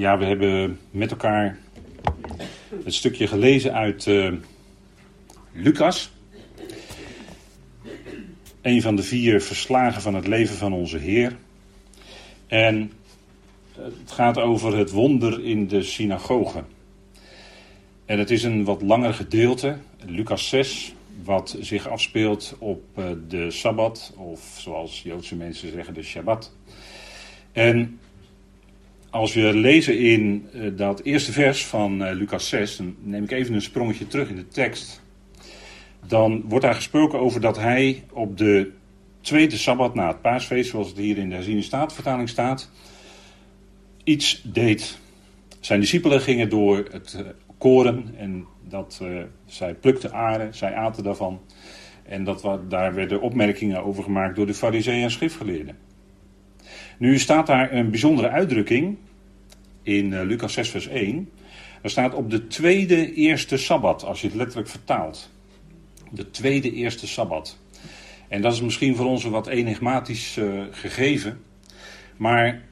Ja, we hebben met elkaar het stukje gelezen uit uh, Lucas. Een van de vier verslagen van het leven van onze Heer. En het gaat over het wonder in de synagoge. En het is een wat langer gedeelte, Lucas 6, wat zich afspeelt op eh, de Sabbat, of zoals Joodse mensen zeggen, de Shabbat. En als we lezen in eh, dat eerste vers van uh, Lucas 6, dan neem ik even een sprongetje terug in de tekst. Dan wordt daar gesproken over dat hij op de tweede sabbat na het paasfeest, zoals het hier in de herziene staatvertaling staat, iets deed. Zijn discipelen gingen door het uh, koren en dat, zij plukten aarde, zij aten daarvan. En dat, daar werden opmerkingen over gemaakt door de fariseeën en schriftgeleerden. Nu staat daar een bijzondere uitdrukking in uh, Lucas 6, vers 1. Er staat op de tweede eerste sabbat, als je het letterlijk vertaalt. De tweede eerste sabbat. En dat is misschien voor ons een wat enigmatisch uh, gegeven. Maar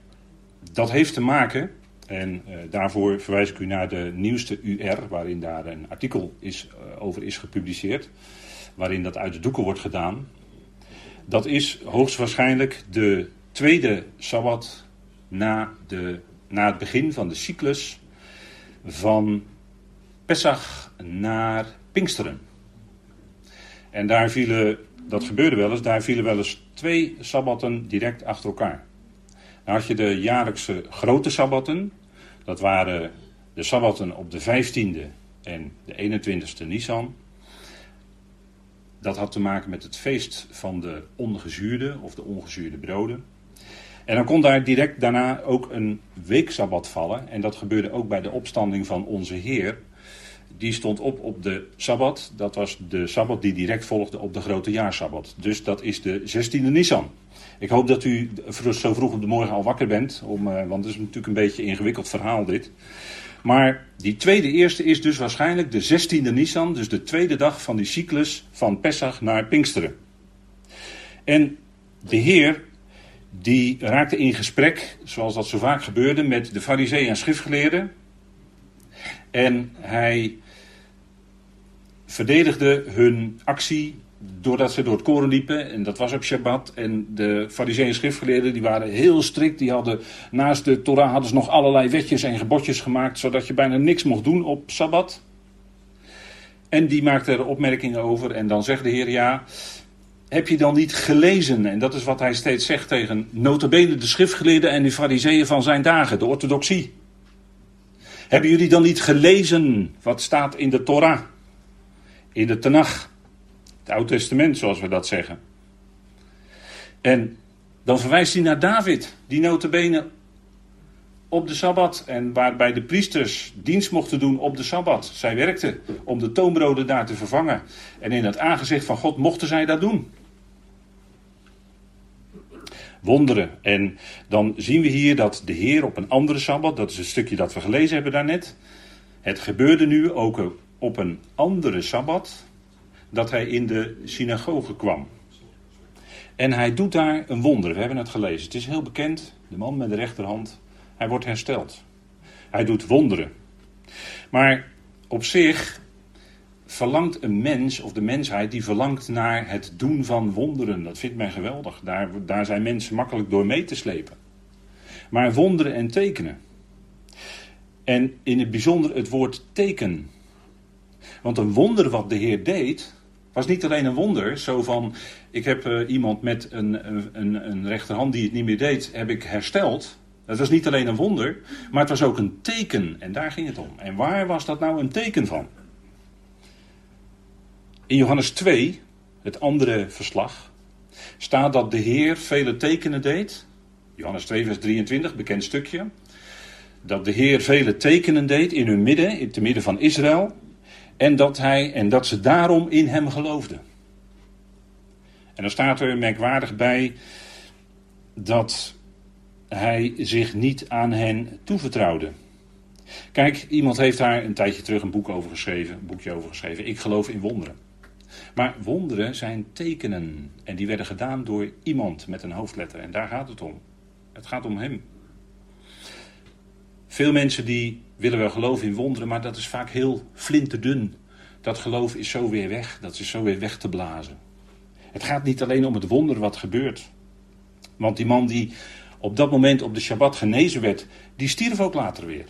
dat heeft te maken, en uh, daarvoor verwijs ik u naar de nieuwste UR, waarin daar een artikel is, over is gepubliceerd. Waarin dat uit de doeken wordt gedaan. Dat is hoogstwaarschijnlijk de tweede sabbat na, de, na het begin van de cyclus van Pesach naar Pinksteren. En daar vielen, dat gebeurde wel eens, daar vielen wel eens twee sabbatten direct achter elkaar. Dan had je de jaarlijkse grote sabbatten, dat waren de sabbatten op de 15e en de 21ste Nisan. Dat had te maken met het feest van de ongezuurde of de ongezuurde broden. En dan kon daar direct daarna ook een weeksabbat vallen. En dat gebeurde ook bij de opstanding van onze Heer. Die stond op op de sabbat. Dat was de sabbat die direct volgde op de grote jaarsabbat. Dus dat is de 16e Nisan. Ik hoop dat u zo vroeg op de morgen al wakker bent. Om, eh, want het is natuurlijk een beetje een ingewikkeld verhaal dit. Maar die tweede eerste is dus waarschijnlijk de 16e Nisan. Dus de tweede dag van die cyclus van Pesach naar Pinksteren. En de Heer die raakte in gesprek, zoals dat zo vaak gebeurde, met de fariseeën en schriftgeleerden. En hij verdedigde hun actie doordat ze door het koren liepen. En dat was op Shabbat. En de fariseeën en schriftgeleerden die waren heel strikt. Die hadden naast de Torah hadden ze nog allerlei wetjes en gebodjes gemaakt. Zodat je bijna niks mocht doen op Sabbat. En die maakten er opmerkingen over. En dan zegt de Heer ja heb je dan niet gelezen? En dat is wat hij steeds zegt tegen notabene de schriftgeleerden en de fariseeën van zijn dagen, de orthodoxie. Hebben jullie dan niet gelezen wat staat in de Torah? In de Tanach, het Oude Testament zoals we dat zeggen. En dan verwijst hij naar David, die notabene op de Sabbat en waarbij de priesters dienst mochten doen op de Sabbat. Zij werkten om de toonbroden daar te vervangen. En in het aangezicht van God mochten zij dat doen wonderen. En dan zien we hier dat de Heer op een andere sabbat, dat is een stukje dat we gelezen hebben daarnet. Het gebeurde nu ook op een andere sabbat dat hij in de synagoge kwam. En hij doet daar een wonder. We hebben het gelezen. Het is heel bekend. De man met de rechterhand. Hij wordt hersteld. Hij doet wonderen. Maar op zich verlangt een mens, of de mensheid, die verlangt naar het doen van wonderen. Dat vindt men geweldig. Daar, daar zijn mensen makkelijk door mee te slepen. Maar wonderen en tekenen. En in het bijzonder het woord teken. Want een wonder wat de Heer deed, was niet alleen een wonder. Zo van, ik heb uh, iemand met een, een, een rechterhand die het niet meer deed, heb ik hersteld. Dat was niet alleen een wonder, maar het was ook een teken. En daar ging het om. En waar was dat nou een teken van? In Johannes 2, het andere verslag, staat dat de Heer vele tekenen deed. Johannes 2, vers 23, bekend stukje. Dat de Heer vele tekenen deed in hun midden, in het midden van Israël. En dat, hij, en dat ze daarom in hem geloofden. En dan staat er merkwaardig bij dat hij zich niet aan hen toevertrouwde. Kijk, iemand heeft daar een tijdje terug een boek over geschreven, een boekje over geschreven. Ik geloof in wonderen. Maar wonderen zijn tekenen. En die werden gedaan door iemand met een hoofdletter. En daar gaat het om. Het gaat om hem. Veel mensen die willen wel geloven in wonderen, maar dat is vaak heel flinterdun. Dat geloof is zo weer weg, dat is zo weer weg te blazen. Het gaat niet alleen om het wonder wat gebeurt. Want die man die op dat moment op de Shabbat genezen werd, die stierf ook later weer.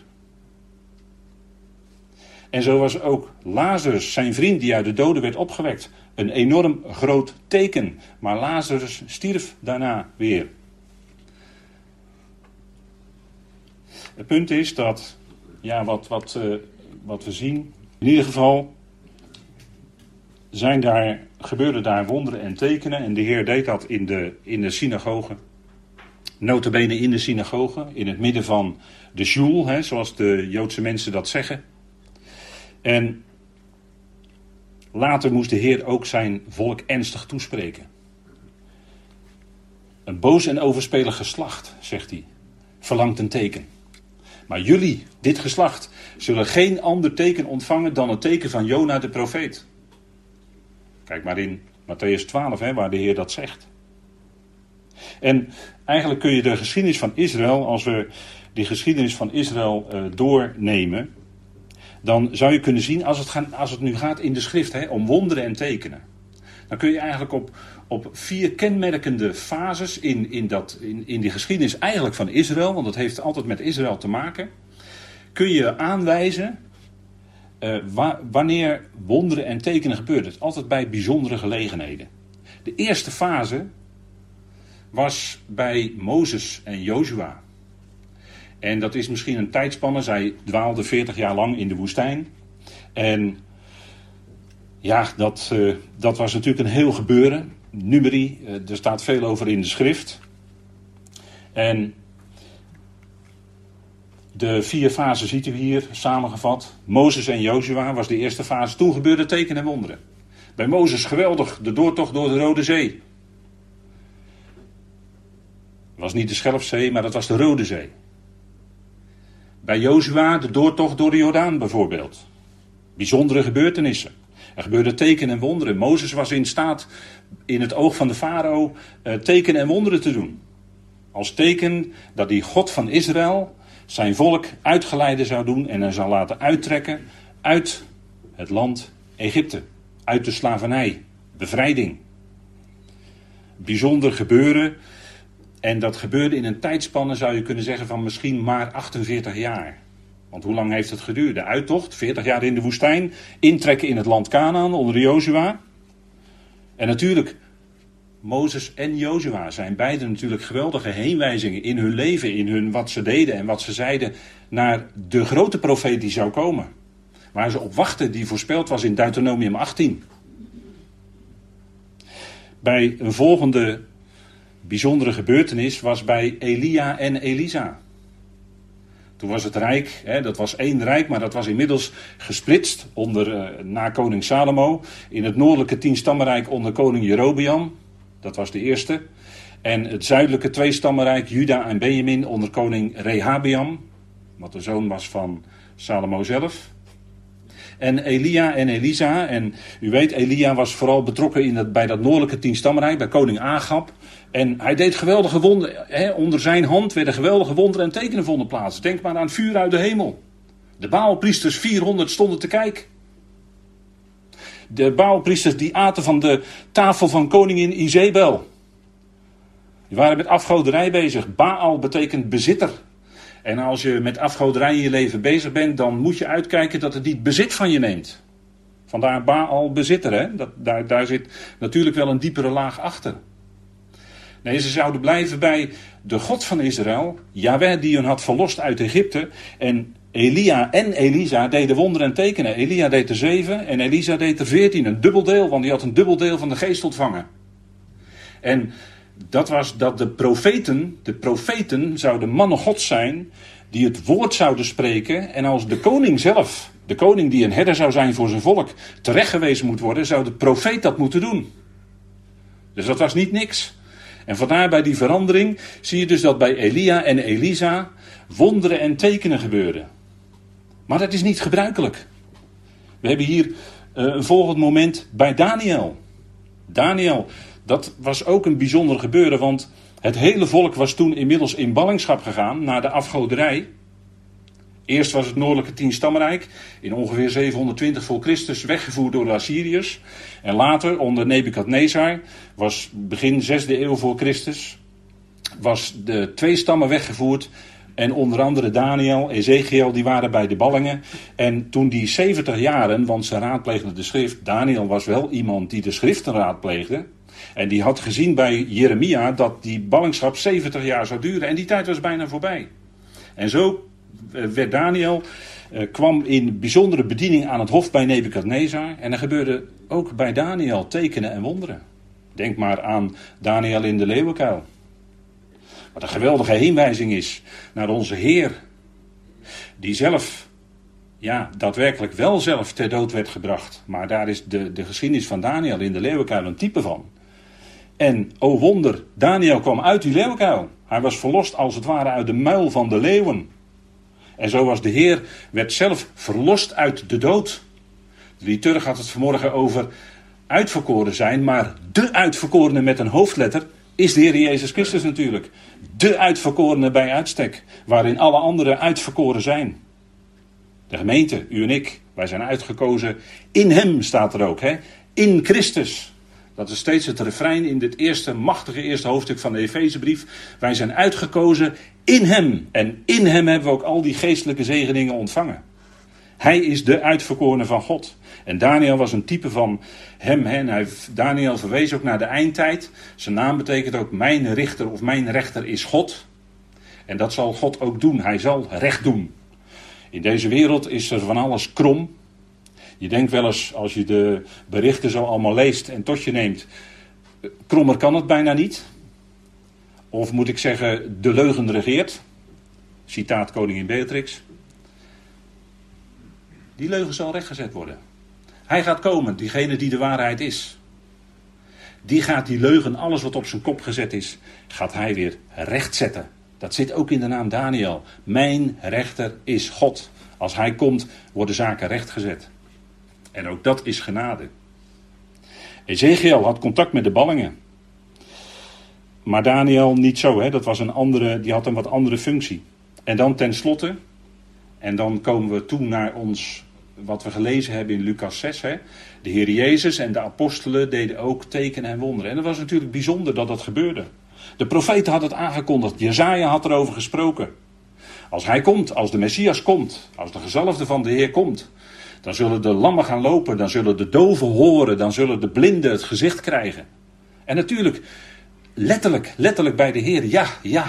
En zo was ook Lazarus, zijn vriend die uit de doden werd opgewekt, een enorm groot teken. Maar Lazarus stierf daarna weer. Het punt is dat, ja, wat, wat, uh, wat we zien, in ieder geval zijn daar, gebeurden daar wonderen en tekenen. En de Heer deed dat in de, in de synagoge. Notabene in de synagoge, in het midden van de hè, zoals de Joodse mensen dat zeggen. En later moest de Heer ook zijn volk ernstig toespreken. Een boos en overspelig geslacht, zegt hij, verlangt een teken. Maar jullie, dit geslacht, zullen geen ander teken ontvangen dan het teken van Jona de profeet. Kijk maar in Matthäus 12, hè, waar de Heer dat zegt. En eigenlijk kun je de geschiedenis van Israël, als we die geschiedenis van Israël uh, doornemen, dan zou je kunnen zien, als het, gaan, als het nu gaat in de schrift hè, om wonderen en tekenen, dan kun je eigenlijk op, op vier kenmerkende fases in, in, dat, in, in die geschiedenis eigenlijk van Israël, want dat heeft altijd met Israël te maken, kun je aanwijzen wa wanneer wonderen en tekenen gebeuren. Altijd bij bijzondere gelegenheden. De eerste fase was bij Mozes en Jozua. En dat is misschien een tijdspanne. Zij dwaalden 40 jaar lang in de woestijn. En ja, dat, uh, dat was natuurlijk een heel gebeuren. Numeri, uh, er staat veel over in de schrift. En de vier fasen ziet u hier samengevat. Mozes en Jozua was de eerste fase. Toen gebeurde tekenen en wonderen. Bij Mozes geweldig, de doortocht door de Rode Zee. Het was niet de Schelfzee, maar dat was de Rode Zee. Bij Jozua de doortocht door de Jordaan bijvoorbeeld. Bijzondere gebeurtenissen. Er gebeurden tekenen en wonderen. Mozes was in staat in het oog van de farao uh, tekenen en wonderen te doen. Als teken dat die God van Israël zijn volk uitgeleide zou doen en hij zou laten uittrekken uit het land Egypte. Uit de slavernij. Bevrijding. Bijzonder gebeuren. En dat gebeurde in een tijdspanne, zou je kunnen zeggen, van misschien maar 48 jaar. Want hoe lang heeft het geduurd? De uittocht, 40 jaar in de woestijn, intrekken in het land Canaan onder Jozua. En natuurlijk, Mozes en Jozua zijn beide natuurlijk geweldige heenwijzingen in hun leven, in hun wat ze deden en wat ze zeiden naar de grote profeet die zou komen. Waar ze op wachten, die voorspeld was in Deuteronomium 18. Bij een volgende bijzondere gebeurtenis was bij Elia en Elisa. Toen was het rijk, hè, dat was één rijk, maar dat was inmiddels gesplitst onder, uh, na koning Salomo. In het noordelijke tienstammenrijk onder koning Jerobeam. Dat was de eerste. En het zuidelijke tweestammenrijk, Juda en Benjamin, onder koning Rehabeam. Wat de zoon was van Salomo zelf. En Elia en Elisa. En u weet, Elia was vooral betrokken in bij dat noordelijke tienstammenrijk, bij koning Agab. En hij deed geweldige wonderen. Onder zijn hand werden geweldige wonderen en tekenen vonden plaats. Denk maar aan vuur uit de hemel. De Baalpriesters, 400, stonden te kijken. De Baalpriesters die aten van de tafel van koningin Izebel. Die waren met afgoderij bezig. Baal betekent bezitter. En als je met afgoderij in je leven bezig bent, dan moet je uitkijken dat het niet bezit van je neemt. Vandaar Baal bezitter, hè? Dat, daar, daar zit natuurlijk wel een diepere laag achter. Nee, ze zouden blijven bij de God van Israël, Yahweh die hen had verlost uit Egypte. En Elia en Elisa deden wonderen en tekenen. Elia deed er zeven en Elisa deed er veertien. Een dubbel deel, want die had een dubbel deel van de geest ontvangen. En dat was dat de profeten, de profeten zouden mannen God zijn, die het woord zouden spreken. En als de koning zelf, de koning die een herder zou zijn voor zijn volk, terechtgewezen moet worden, zou de profeet dat moeten doen. Dus dat was niet niks. En vandaar bij die verandering zie je dus dat bij Elia en Elisa wonderen en tekenen gebeuren. Maar dat is niet gebruikelijk. We hebben hier uh, een volgend moment bij Daniel. Daniel, dat was ook een bijzonder gebeuren, want het hele volk was toen inmiddels in ballingschap gegaan naar de afgoderij. Eerst was het noordelijke tienstammenrijk in ongeveer 720 voor Christus weggevoerd door de Assyriërs. En later onder Nebukadnezar was begin 6e eeuw voor Christus was de twee stammen weggevoerd en onder andere Daniel, Ezekiel, die waren bij de ballingen. En toen die 70 jaren, want ze raadpleegden de schrift. Daniel was wel iemand die de schriften raadpleegde. En die had gezien bij Jeremia dat die ballingschap 70 jaar zou duren. En die tijd was bijna voorbij. En zo eh, werd Daniel, eh, kwam in bijzondere bediening aan het hof bij Nebukadnezar. En er gebeurde ook bij Daniel tekenen en wonderen. Denk maar aan Daniel in de leeuwenkuil. Wat een geweldige heenwijzing is naar onze Heer. Die zelf, ja, daadwerkelijk wel zelf ter dood werd gebracht. Maar daar is de, de geschiedenis van Daniel in de leeuwenkuil een type van. En, o wonder, Daniel kwam uit die leeuwenkuil. Hij was verlost als het ware uit de muil van de leeuwen. En zo was de Heer, werd zelf verlost uit de dood. De liturg had het vanmorgen over uitverkoren zijn, maar de uitverkorene met een hoofdletter is de Heer Jezus Christus natuurlijk. De uitverkorene bij uitstek, waarin alle anderen uitverkoren zijn. De gemeente, u en ik, wij zijn uitgekozen. In Hem staat er ook, hè? in Christus. Dat is steeds het refrein in dit eerste machtige eerste hoofdstuk van de Efezebrief. Wij zijn uitgekozen in Hem. En in Hem hebben we ook al die geestelijke zegeningen ontvangen. Hij is de uitverkorene van God. En Daniel was een type van hem. En hij, Daniel verwees ook naar de eindtijd. Zijn naam betekent ook mijn richter of mijn rechter is God. En dat zal God ook doen. Hij zal recht doen. In deze wereld is er van alles krom. Je denkt wel eens, als je de berichten zo allemaal leest en tot je neemt, krommer kan het bijna niet. Of moet ik zeggen, de leugen regeert. Citaat koningin Beatrix. Die leugen zal rechtgezet worden. Hij gaat komen, diegene die de waarheid is. Die gaat die leugen, alles wat op zijn kop gezet is, gaat hij weer rechtzetten. Dat zit ook in de naam Daniel. Mijn rechter is God. Als hij komt, worden zaken rechtgezet. En ook dat is genade. Ezekiel had contact met de ballingen. Maar Daniel niet zo, hè? dat was een andere, die had een wat andere functie. En dan tenslotte, en dan komen we toe naar ons wat we gelezen hebben in Lucas 6. Hè? De Heer Jezus en de apostelen deden ook tekenen en wonderen. En het was natuurlijk bijzonder dat dat gebeurde. De profeten had het aangekondigd. Jezaja had erover gesproken. Als hij komt, als de Messias komt, als de gezalfde van de Heer komt, dan zullen de lammen gaan lopen, dan zullen de doven horen, dan zullen de blinden het gezicht krijgen. En natuurlijk, letterlijk, letterlijk bij de Heer, ja, ja.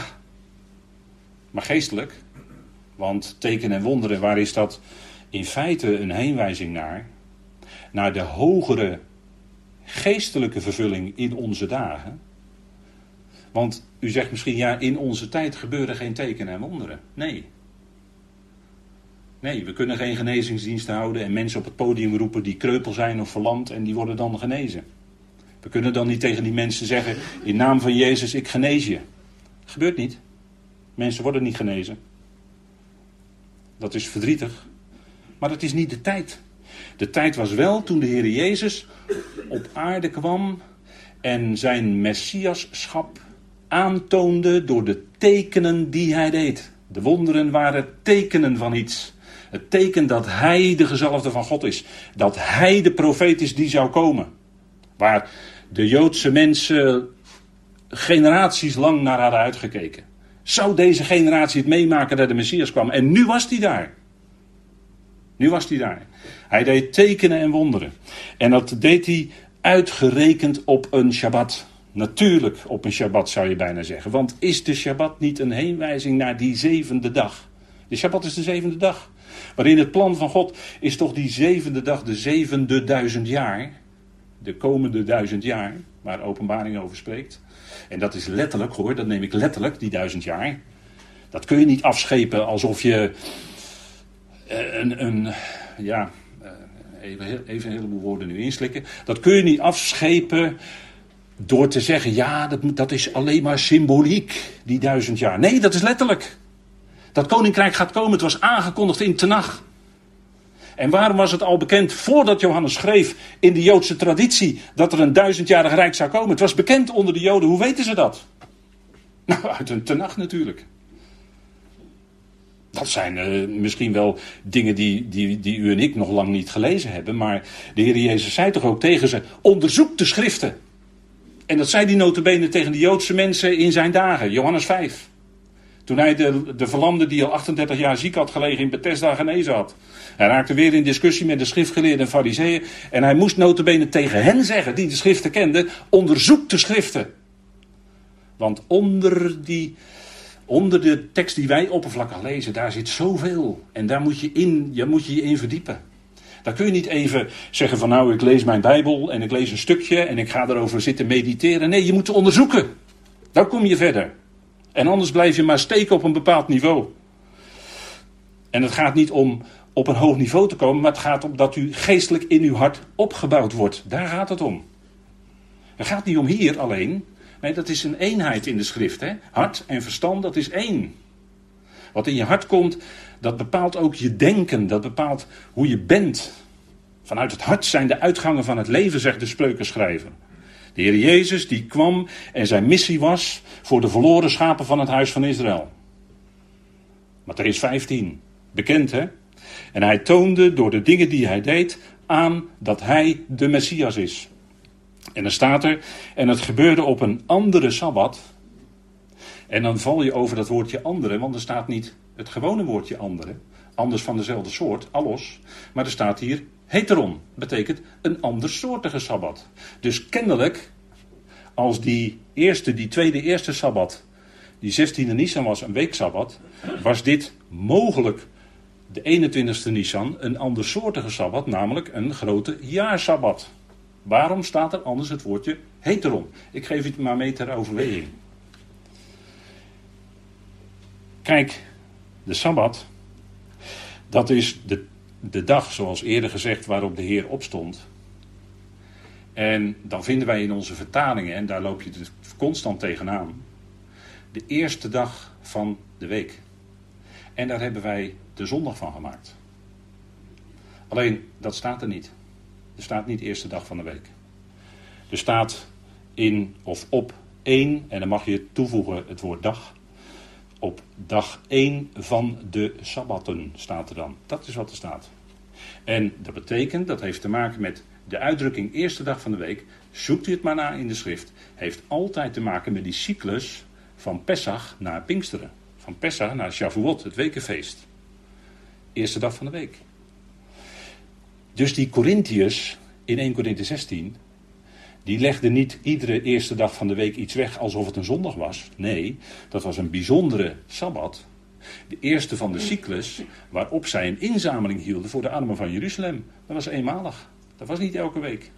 Maar geestelijk, want tekenen en wonderen, waar is dat in feite een heenwijzing naar, naar de hogere geestelijke vervulling in onze dagen. Want u zegt misschien, ja, in onze tijd gebeuren geen tekenen en wonderen. Nee. Nee, we kunnen geen genezingsdiensten houden en mensen op het podium roepen die kreupel zijn of verlamd en die worden dan genezen. We kunnen dan niet tegen die mensen zeggen, in naam van Jezus, ik genees je. Dat gebeurt niet. Mensen worden niet genezen. Dat is verdrietig. Maar het is niet de tijd. De tijd was wel toen de Heer Jezus op aarde kwam en zijn messiaschap aantoonde door de tekenen die hij deed. De wonderen waren tekenen van iets. Het teken dat hij de gezalfde van God is. Dat hij de profeet is die zou komen. Waar de Joodse mensen generaties lang naar hadden uitgekeken. Zou deze generatie het meemaken dat de Messias kwam? En nu was hij daar. Nu was hij daar. Hij deed tekenen en wonderen. En dat deed hij uitgerekend op een Shabbat. Natuurlijk op een Shabbat zou je bijna zeggen. Want is de Shabbat niet een heenwijzing naar die zevende dag? De Shabbat is de zevende dag. Maar in het plan van God is toch die zevende dag de zevende duizend jaar. De komende duizend jaar, waar openbaring over spreekt. En dat is letterlijk hoor, dat neem ik letterlijk, die duizend jaar. Dat kun je niet afschepen alsof je eh, een, een ja, eh, even, even een heleboel woorden nu inslikken. Dat kun je niet afschepen door te zeggen, ja, dat, dat is alleen maar symboliek, die duizend jaar. Nee, dat is letterlijk. Dat koninkrijk gaat komen, het was aangekondigd in Tenach. En waarom was het al bekend voordat Johannes schreef in de Joodse traditie dat er een duizendjarig rijk zou komen? Het was bekend onder de Joden, hoe weten ze dat? Nou, uit een Tenach natuurlijk. Dat zijn uh, misschien wel dingen die, die, die u en ik nog lang niet gelezen hebben. Maar de Heer Jezus zei toch ook tegen ze: onderzoek de schriften. En dat zei die notabene tegen de Joodse mensen in zijn dagen, Johannes 5. Toen hij de, de verlamde die al 38 jaar ziek had gelegen in Bethesda genezen had. Hij raakte weer in discussie met de schriftgeleerden en fariseeën. En hij moest notabene tegen hen zeggen, die de schriften kenden, onderzoek de schriften. Want onder, die, onder de tekst die wij oppervlakkig lezen, daar zit zoveel. En daar moet je, in, je moet je in verdiepen. Daar kun je niet even zeggen van nou, ik lees mijn Bijbel en ik lees een stukje en ik ga erover zitten mediteren. Nee, je moet onderzoeken. Dan kom je verder. En anders blijf je maar steken op een bepaald niveau. En het gaat niet om op een hoog niveau te komen, maar het gaat om dat u geestelijk in uw hart opgebouwd wordt. Daar gaat het om. Het gaat niet om hier alleen. Nee, dat is een eenheid in de schrift. Hè? Hart en verstand, dat is één. Wat in je hart komt, dat bepaalt ook je denken. Dat bepaalt hoe je bent. Vanuit het hart zijn de uitgangen van het leven, zegt de spreukenschrijver. De Heer Jezus die kwam en zijn missie was voor de verloren schapen van het huis van Israël. Matthäus 15, bekend hè? En hij toonde door de dingen die hij deed aan dat hij de Messias is. En dan staat er, en het gebeurde op een andere Sabbat. En dan val je over dat woordje andere, want er staat niet het gewone woordje andere, anders van dezelfde soort, allos, maar er staat hier heteron, betekent een andersoortige Sabbat. Dus kennelijk, als die eerste, die tweede eerste Sabbat, die 16e Nisan was een weeksabbat, was dit mogelijk de 21ste Nisan een andersoortige Sabbat, namelijk een grote jaarsabbat. Waarom staat er anders het woordje heteron? Ik geef het maar mee ter overweging. Kijk, de Sabbat, dat is de, de dag, zoals eerder gezegd, waarop de Heer opstond. En dan vinden wij in onze vertalingen, en daar loop je dus constant tegenaan, de eerste dag van de week. En daar hebben wij de zondag van gemaakt. Alleen, dat staat er niet. Er staat niet eerste dag van de week. Er staat in of op één, en dan mag je toevoegen het woord dag. Op dag 1 van de sabbatten staat er dan. Dat is wat er staat. En dat betekent, dat heeft te maken met de uitdrukking eerste dag van de week. Zoekt u het maar na in de schrift. Heeft altijd te maken met die cyclus van Pesach naar Pinksteren. Van Pesach naar Shavuot, het wekenfeest. Eerste dag van de week. Dus die Corinthiërs in 1 Corinthië 16, die legden niet iedere eerste dag van de week iets weg alsof het een zondag was. Nee, dat was een bijzondere sabbat. De eerste van de cyclus waarop zij een inzameling hielden voor de armen van Jeruzalem. Dat was eenmalig. Dat was niet elke week.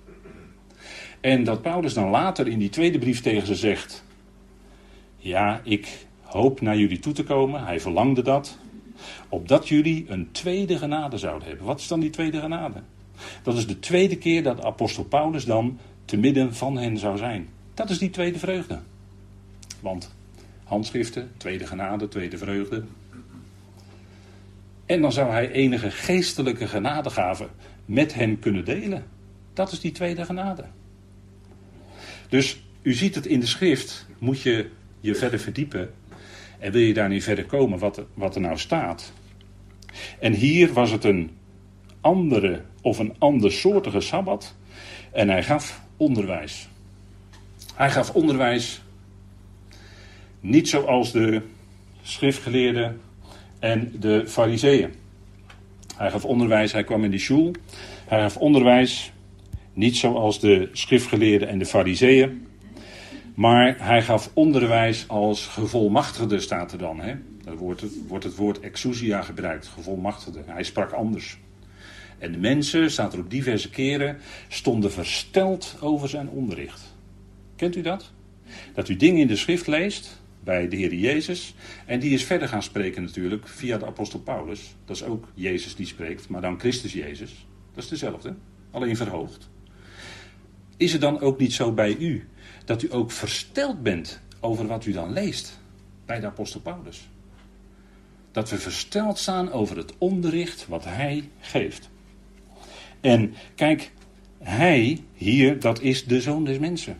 En dat Paulus dan later in die tweede brief tegen ze zegt: Ja, ik hoop naar jullie toe te komen. Hij verlangde dat. Opdat jullie een tweede genade zouden hebben. Wat is dan die tweede genade? Dat is de tweede keer dat apostel Paulus dan te midden van hen zou zijn. Dat is die tweede vreugde. Want handschriften, tweede genade, tweede vreugde. En dan zou hij enige geestelijke genadegaven met hen kunnen delen. Dat is die tweede genade. Dus u ziet het in de schrift, moet je je verder verdiepen. En wil je daar niet verder komen wat, wat er nou staat. En hier was het een andere of een andersoortige sabbat. En hij gaf onderwijs. Hij gaf onderwijs niet zoals de schriftgeleerden en de fariseeën. Hij gaf onderwijs, hij kwam in de shul. Hij gaf onderwijs niet zoals de schriftgeleerden en de fariseeën. Maar hij gaf onderwijs als gevolmachtigde, staat er dan. Hè? Dan wordt het, wordt het woord exousia gebruikt, gevolmachtigde. Hij sprak anders. En de mensen, staat er op diverse keren, stonden versteld over zijn onderricht. Kent u dat? Dat u dingen in de schrift leest bij de Heer Jezus. En die is verder gaan spreken natuurlijk via de apostel Paulus. Dat is ook Jezus die spreekt, maar dan Christus Jezus. Dat is dezelfde, alleen verhoogd. Is het dan ook niet zo bij u dat u ook versteld bent over wat u dan leest bij de apostel Paulus? Dat we versteld staan over het onderricht wat hij geeft. En kijk, hij hier, dat is de zoon des mensen.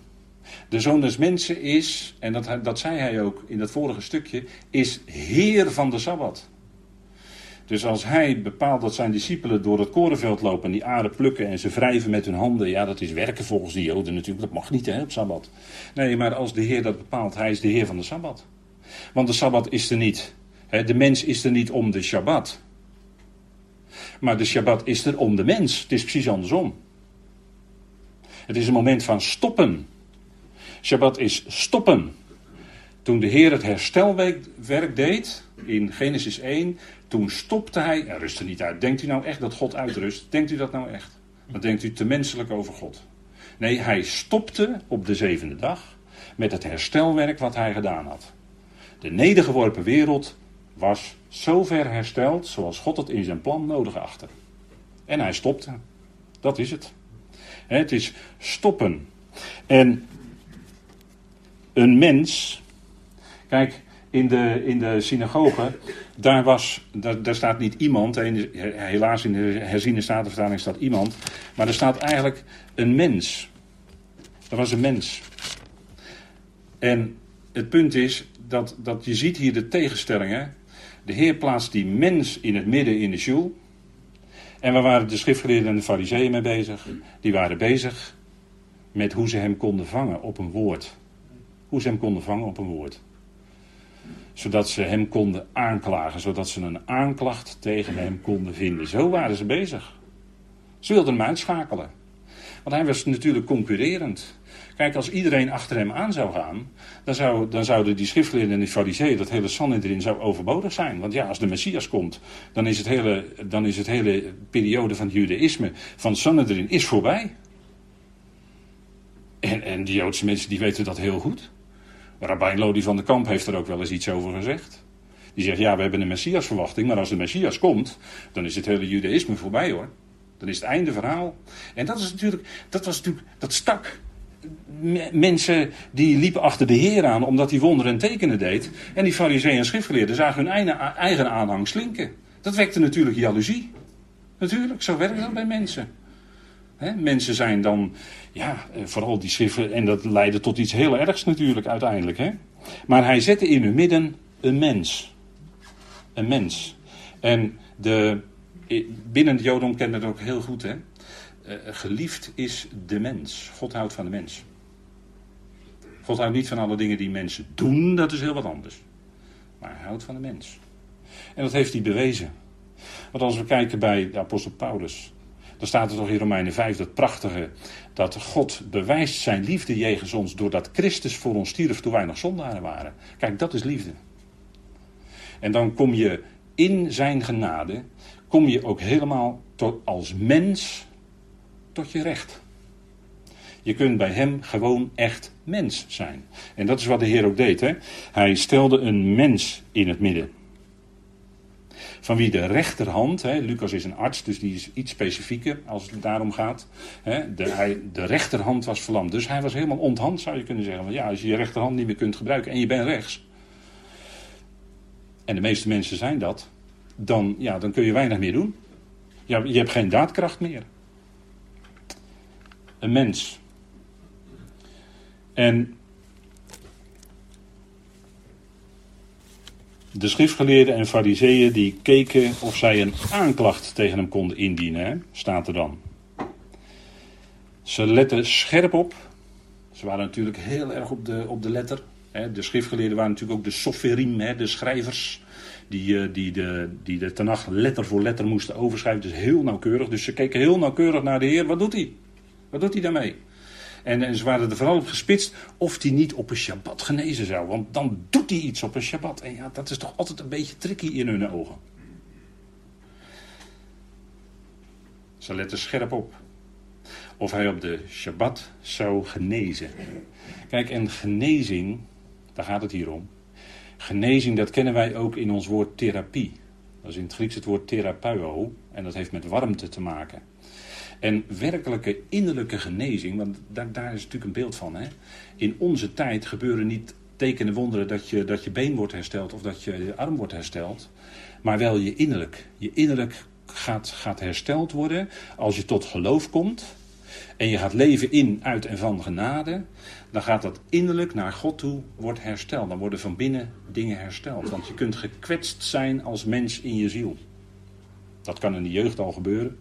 De zoon des mensen is, en dat, dat zei hij ook in dat vorige stukje, is heer van de Sabbat. Dus als hij bepaalt dat zijn discipelen door het korenveld lopen en die aarde plukken en ze wrijven met hun handen, ja, dat is werken volgens de Joden natuurlijk, dat mag niet hè, op Sabbat. Nee, maar als de Heer dat bepaalt, hij is de Heer van de Sabbat. Want de Sabbat is er niet, de mens is er niet om de Shabbat. Maar de Shabbat is er om de mens, het is precies andersom. Het is een moment van stoppen. Shabbat is stoppen. Toen de Heer het herstelwerk deed, in Genesis 1, toen stopte hij en rustte niet uit. Denkt u nou echt dat God uitrust? Denkt u dat nou echt? Dan denkt u te menselijk over God. Nee, hij stopte op de zevende dag met het herstelwerk wat hij gedaan had. De nedergeworpen wereld was zo ver hersteld zoals God het in zijn plan nodig achtte. En hij stopte. Dat is het. Het is stoppen. En een mens. Kijk, in de, in de synagoge, daar, was, daar, daar staat niet iemand, helaas in de herziene statenvertaling staat iemand, maar er staat eigenlijk een mens. Er was een mens. En het punt is dat, dat je ziet hier de tegenstellingen. De Heer plaatst die mens in het midden in de sjoel. En waar waren de schriftgeleerden en de fariseeën mee bezig? Die waren bezig met hoe ze hem konden vangen op een woord. Hoe ze hem konden vangen op een woord zodat ze hem konden aanklagen, zodat ze een aanklacht tegen hem konden vinden. Zo waren ze bezig. Ze wilden hem uitschakelen. Want hij was natuurlijk concurrerend. Kijk, als iedereen achter hem aan zou gaan, dan, zou, dan zouden die schriftgeleerden en die fariseeën, dat hele Sanhedrin zou overbodig zijn. Want ja, als de Messias komt, dan is het hele, dan is het hele periode van het judaïsme van Sanhedrin is voorbij. En, en die Joodse mensen die weten dat heel goed. Rabijn Lodi van de Kamp heeft er ook wel eens iets over gezegd. Die zegt, ja, we hebben een Messiasverwachting, maar als de Messias komt, dan is het hele judaïsme voorbij hoor. Dan is het einde verhaal. En dat, is natuurlijk, dat was natuurlijk, dat stak mensen die liepen achter de Heer aan omdat hij wonderen en tekenen deed. En die fariseeën en schriftgeleerden zagen hun eigen aanhang slinken. Dat wekte natuurlijk jaloezie. Natuurlijk, zo werkt dat bij mensen mensen zijn dan, ja, eh, vooral die schriften, en dat leidde tot iets heel ergs natuurlijk uiteindelijk. Maar hij zette in hun midden een mens. Een mens. En de, binnen het Jodom kennen het ook heel goed. Hè? Uh, geliefd is de mens. God houdt van de mens. God houdt niet van alle dingen die mensen doen, dat is heel wat anders. Maar hij houdt van de mens. En dat heeft hij bewezen. Want als we kijken bij de apostel Paulus, dan staat er toch in Romeinen 5 dat prachtige. Dat God bewijst zijn liefde jegens ons doordat Christus voor ons stierf toen wij nog zondaren waren. Kijk, dat is liefde. En dan kom je in zijn genade, kom je ook helemaal tot, als mens tot je recht. Je kunt bij hem gewoon echt mens zijn. En dat is wat de Heer ook deed. Hè? Hij stelde een mens in het midden van wie de rechterhand, hè, Lucas is een arts, dus die is iets specifieker als het daarom gaat. Hè, de, de rechterhand was verlamd, dus hij was helemaal onthand zou je kunnen zeggen. Want ja, als je je rechterhand niet meer kunt gebruiken en je bent rechts, en de meeste mensen zijn dat, dan, ja, dan kun je weinig meer doen. Ja, je hebt geen daadkracht meer. Een mens. En De schriftgeleerden en fariseeën die keken of zij een aanklacht tegen hem konden indienen, staat er dan. Ze letten scherp op. Ze waren natuurlijk heel erg op de, op de letter. Hè? De schriftgeleerden waren natuurlijk ook de soferim, de schrijvers. Die, eh, die, de, die de Tanach letter voor letter moesten overschrijven. Dus heel nauwkeurig. Dus ze keken heel nauwkeurig naar de Heer. Wat doet hij? Wat doet hij daarmee? En, en, ze waren er vooral op gespitst of hij niet op een Shabbat genezen zou. Want dan doet hij iets op een Shabbat. En ja, dat is toch altijd een beetje tricky in hun ogen. Ze letten scherp op. Of hij op de Shabbat zou genezen. Kijk, en genezing, daar gaat het hier om. Genezing, dat kennen wij ook in ons woord therapie. Dat is in het Grieks het woord therapeuo. En dat heeft met warmte te maken. En werkelijke innerlijke genezing, want daar, daar is natuurlijk een beeld van. Hè? In onze tijd gebeuren niet tekenen wonderen dat je, dat je been wordt hersteld of dat je arm wordt hersteld. Maar wel je innerlijk. Je innerlijk gaat, gaat hersteld worden als je tot geloof komt. En je gaat leven in, uit en van genade. Dan gaat dat innerlijk naar God toe wordt hersteld. Dan worden van binnen dingen hersteld. Want je kunt gekwetst zijn als mens in je ziel. Dat kan in de jeugd al gebeuren.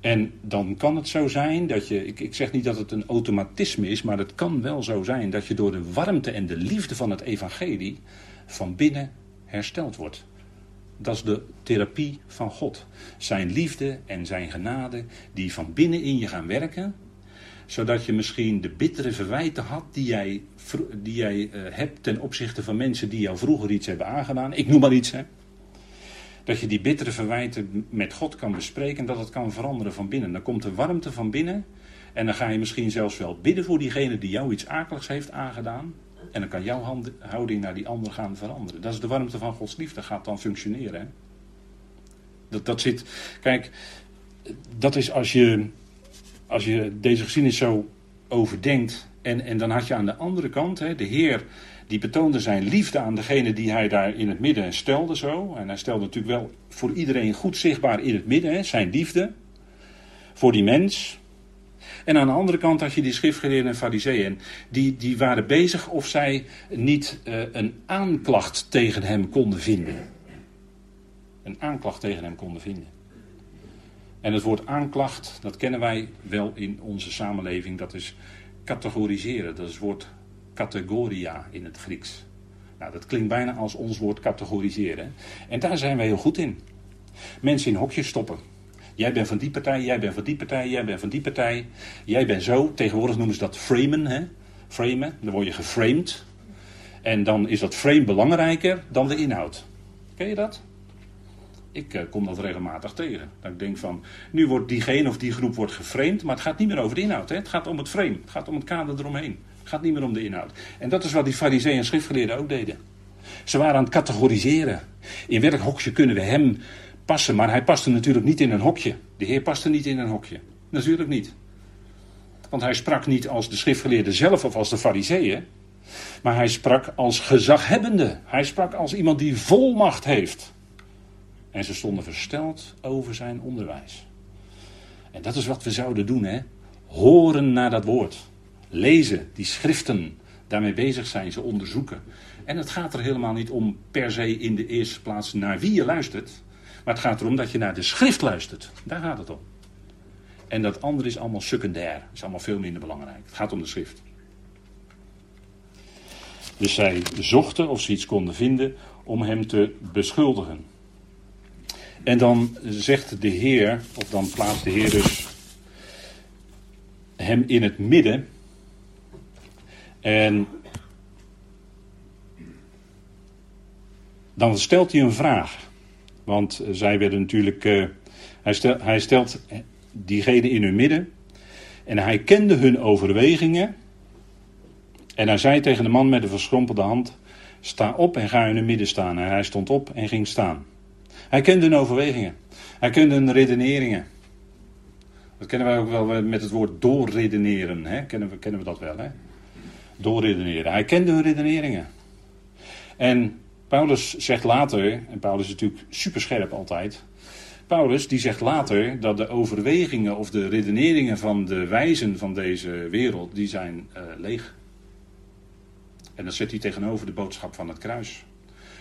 En dan kan het zo zijn dat je, ik, ik zeg niet dat het een automatisme is, maar het kan wel zo zijn dat je door de warmte en de liefde van het evangelie van binnen hersteld wordt. Dat is de therapie van God. Zijn liefde en zijn genade die van binnen in je gaan werken, zodat je misschien de bittere verwijten had die jij, die jij uh, hebt ten opzichte van mensen die jou vroeger iets hebben aangedaan. Ik noem maar iets, hè dat je die bittere verwijten met God kan bespreken, dat het kan veranderen van binnen. Dan komt de warmte van binnen en dan ga je misschien zelfs wel bidden voor diegene die jou iets akeligs heeft aangedaan. En dan kan jouw houding naar die ander gaan veranderen. Dat is de warmte van Gods liefde, gaat dan functioneren. Hè? Dat, dat zit, kijk, dat is als je, als je deze geschiedenis zo overdenkt. En, en dan had je aan de andere kant, hè, de Heer die betoonde zijn liefde aan degene die hij daar in het midden stelde zo. En hij stelde natuurlijk wel voor iedereen goed zichtbaar in het midden, hè, zijn liefde. Voor die mens. En aan de andere kant had je die schriftgeleerden en fariseeën. Die, die waren bezig of zij niet uh, een aanklacht tegen hem konden vinden. Een aanklacht tegen hem konden vinden. En het woord aanklacht, dat kennen wij wel in onze samenleving. Dat is categoriseren. Dat is het woord categoria in het Grieks. Nou, dat klinkt bijna als ons woord categoriseren. En daar zijn wij heel goed in. Mensen in hokjes stoppen. Jij bent van die partij, jij bent van die partij, jij bent van die partij. Jij bent zo. Tegenwoordig noemen ze dat framen. Hè? Framen. Dan word je geframed. En dan is dat frame belangrijker dan de inhoud. Ken je dat? Ik uh, kom dat regelmatig tegen. Dat ik denk van, nu wordt diegene of die groep wordt geframed, maar het gaat niet meer over de inhoud. Hè? Het gaat om het frame. Het gaat om het kader eromheen. Het gaat niet meer om de inhoud. En dat is wat die fariseeën en schriftgeleerden ook deden. Ze waren aan het categoriseren. In welk hokje kunnen we hem Maar hij paste natuurlijk niet in een hokje. De Heer paste niet in een hokje. Natuurlijk niet. Want hij sprak niet als de schriftgeleerden zelf of als de fariseeën. Maar hij sprak als gezaghebbende. Hij sprak als iemand die volmacht heeft. En ze stonden versteld over zijn onderwijs. En dat is wat we zouden doen, hè? Horen naar dat woord lezen, die schriften, daarmee bezig zijn, ze onderzoeken. En het gaat er helemaal niet om per se in de eerste plaats naar wie je luistert, maar het gaat erom dat je naar de schrift luistert. Daar gaat het om. En dat andere is allemaal secundair, is allemaal veel minder belangrijk. Het gaat om de schrift. Dus zij zochten of ze iets konden vinden om hem te beschuldigen. En dan zegt de Heer, of dan plaatst de Heer dus hem in het midden en dan stelt hij een vraag. Want eh, zij werden natuurlijk. Uh, hij, hij stelt diegenen in hun midden. En hij kende hun overwegingen. En hij zei tegen de man met de verschrompelde hand: Sta op en ga in hun midden staan. En hij stond op en ging staan. Hij kende hun overwegingen. Hij kende hun redeneringen. Dat kennen wij ook wel met het woord doorredeneren. Hè? Kennen, we, kennen we dat wel? Hè? doorredeneren. Hij kende hun redeneringen. En Paulus zegt later, en Paulus is natuurlijk superscherp altijd. Paulus die zegt later dat de overwegingen of de redeneringen van de wijzen van deze wereld, die zijn uh, leeg. En dat zet hij tegenover de boodschap van het kruis.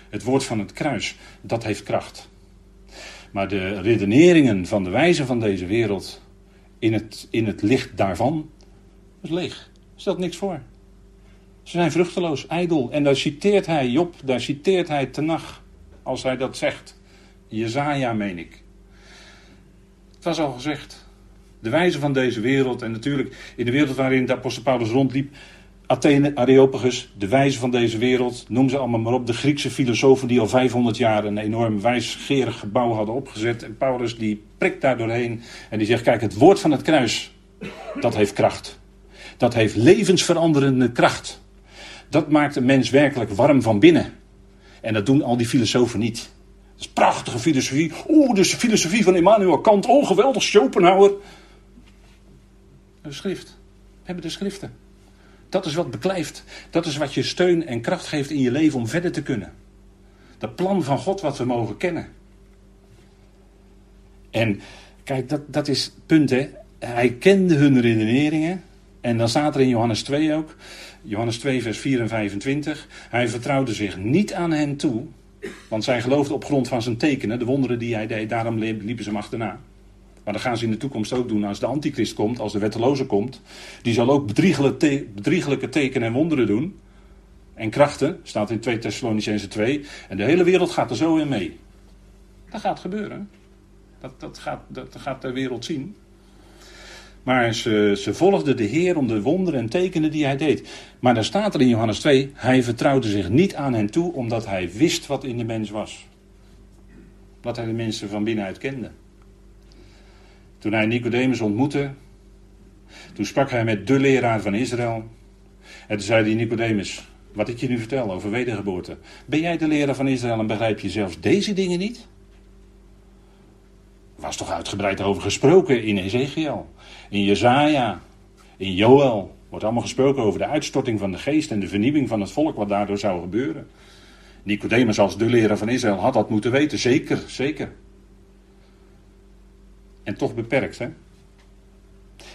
Het woord van het kruis, dat heeft kracht. Maar de redeneringen van de wijzen van deze wereld, in het, in het licht daarvan, is leeg. Stelt niks voor. Ze zijn vruchteloos, ijdel. En daar citeert hij Job, daar citeert hij Tenach. Als hij dat zegt. Jezaja, meen ik. Het was al gezegd. De wijze van deze wereld. En natuurlijk in de wereld waarin de apostel Paulus rondliep. Athene, Areopagus, de wijze van deze wereld. Noem ze allemaal maar op. De Griekse filosofen die al 500 jaar een enorm wijsgerig gebouw hadden opgezet. En Paulus die prikt daar doorheen. En die zegt, kijk, het woord van het kruis. Dat heeft kracht. Dat heeft levensveranderende kracht. Dat maakt een mens werkelijk warm van binnen. En dat doen al die filosofen niet. Dat is prachtige filosofie. Oeh, de filosofie van Immanuel Kant. Oh, geweldig, Schopenhauer. De schrift. We hebben de schriften. Dat is wat beklijft. Dat is wat je steun en kracht geeft in je leven om verder te kunnen. Dat plan van God wat we mogen kennen. En kijk, dat, dat is het punt hè. Hij kende hun redeneringen. En dan staat er in Johannes 2 ook. Johannes 2, vers 4 en 25. Hij vertrouwde zich niet aan hen toe, Want zij geloofden op grond van zijn tekenen, de wonderen die hij deed, daarom liepen ze hem achterna. Maar dat gaan ze in de toekomst ook doen als de antichrist komt, als de wetteloze komt. Die zal ook bedriegelijke, tekenen en wonderen doen. En krachten, staat in 2 Thessalonicense 2. En de hele wereld gaat er zo in mee. Dat gaat gebeuren. Dat, dat, gaat, dat gaat de wereld zien. Maar ze, ze volgden de Heer om de wonderen en tekenen die hij deed. Maar dan staat er in Johannes 2, hij vertrouwde zich niet aan hen toe omdat hij wist wat in de mens was. Wat hij de mensen van binnenuit kende. Toen hij Nicodemus ontmoette, toen sprak hij met de leraar van Israël. En toen zei hij Nicodemus, wat ik je nu vertel over wedergeboorte. Ben jij de leraar van Israël en begrijp je zelfs deze dingen niet? Er was toch uitgebreid over gesproken in Ezekiel, in Jezaja, in Joel. Wordt allemaal gesproken over de uitstorting van de geest en de vernieuwing van het volk wat daardoor zou gebeuren. Nicodemus als de leraar van Israël had dat moeten weten, zeker, zeker. En toch beperkt, hè?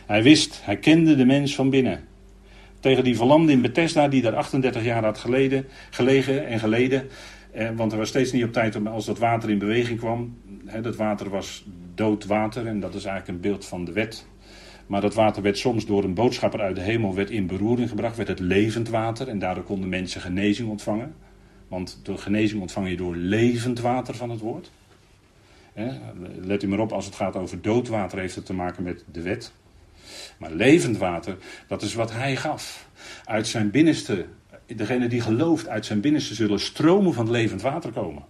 Hij wist, hij kende de mens van binnen. Tegen die verlamde in Bethesda, die daar 38 jaar had geleden, gelegen en geleden. Eh, want er was steeds niet op tijd als dat water in beweging kwam. Hè, dat water was dood water en dat is eigenlijk een beeld van de wet. Maar dat water werd soms door een boodschapper uit de hemel werd in beroering gebracht, werd het levend water en daardoor konden mensen genezing ontvangen. Want de genezing ontvang je door levend water van het woord. Let u maar op, als het gaat over doodwater, heeft het te maken met de wet. Maar levend water, dat is wat hij gaf. Uit zijn binnenste, degene die gelooft, uit zijn binnenste zullen stromen van levend water komen.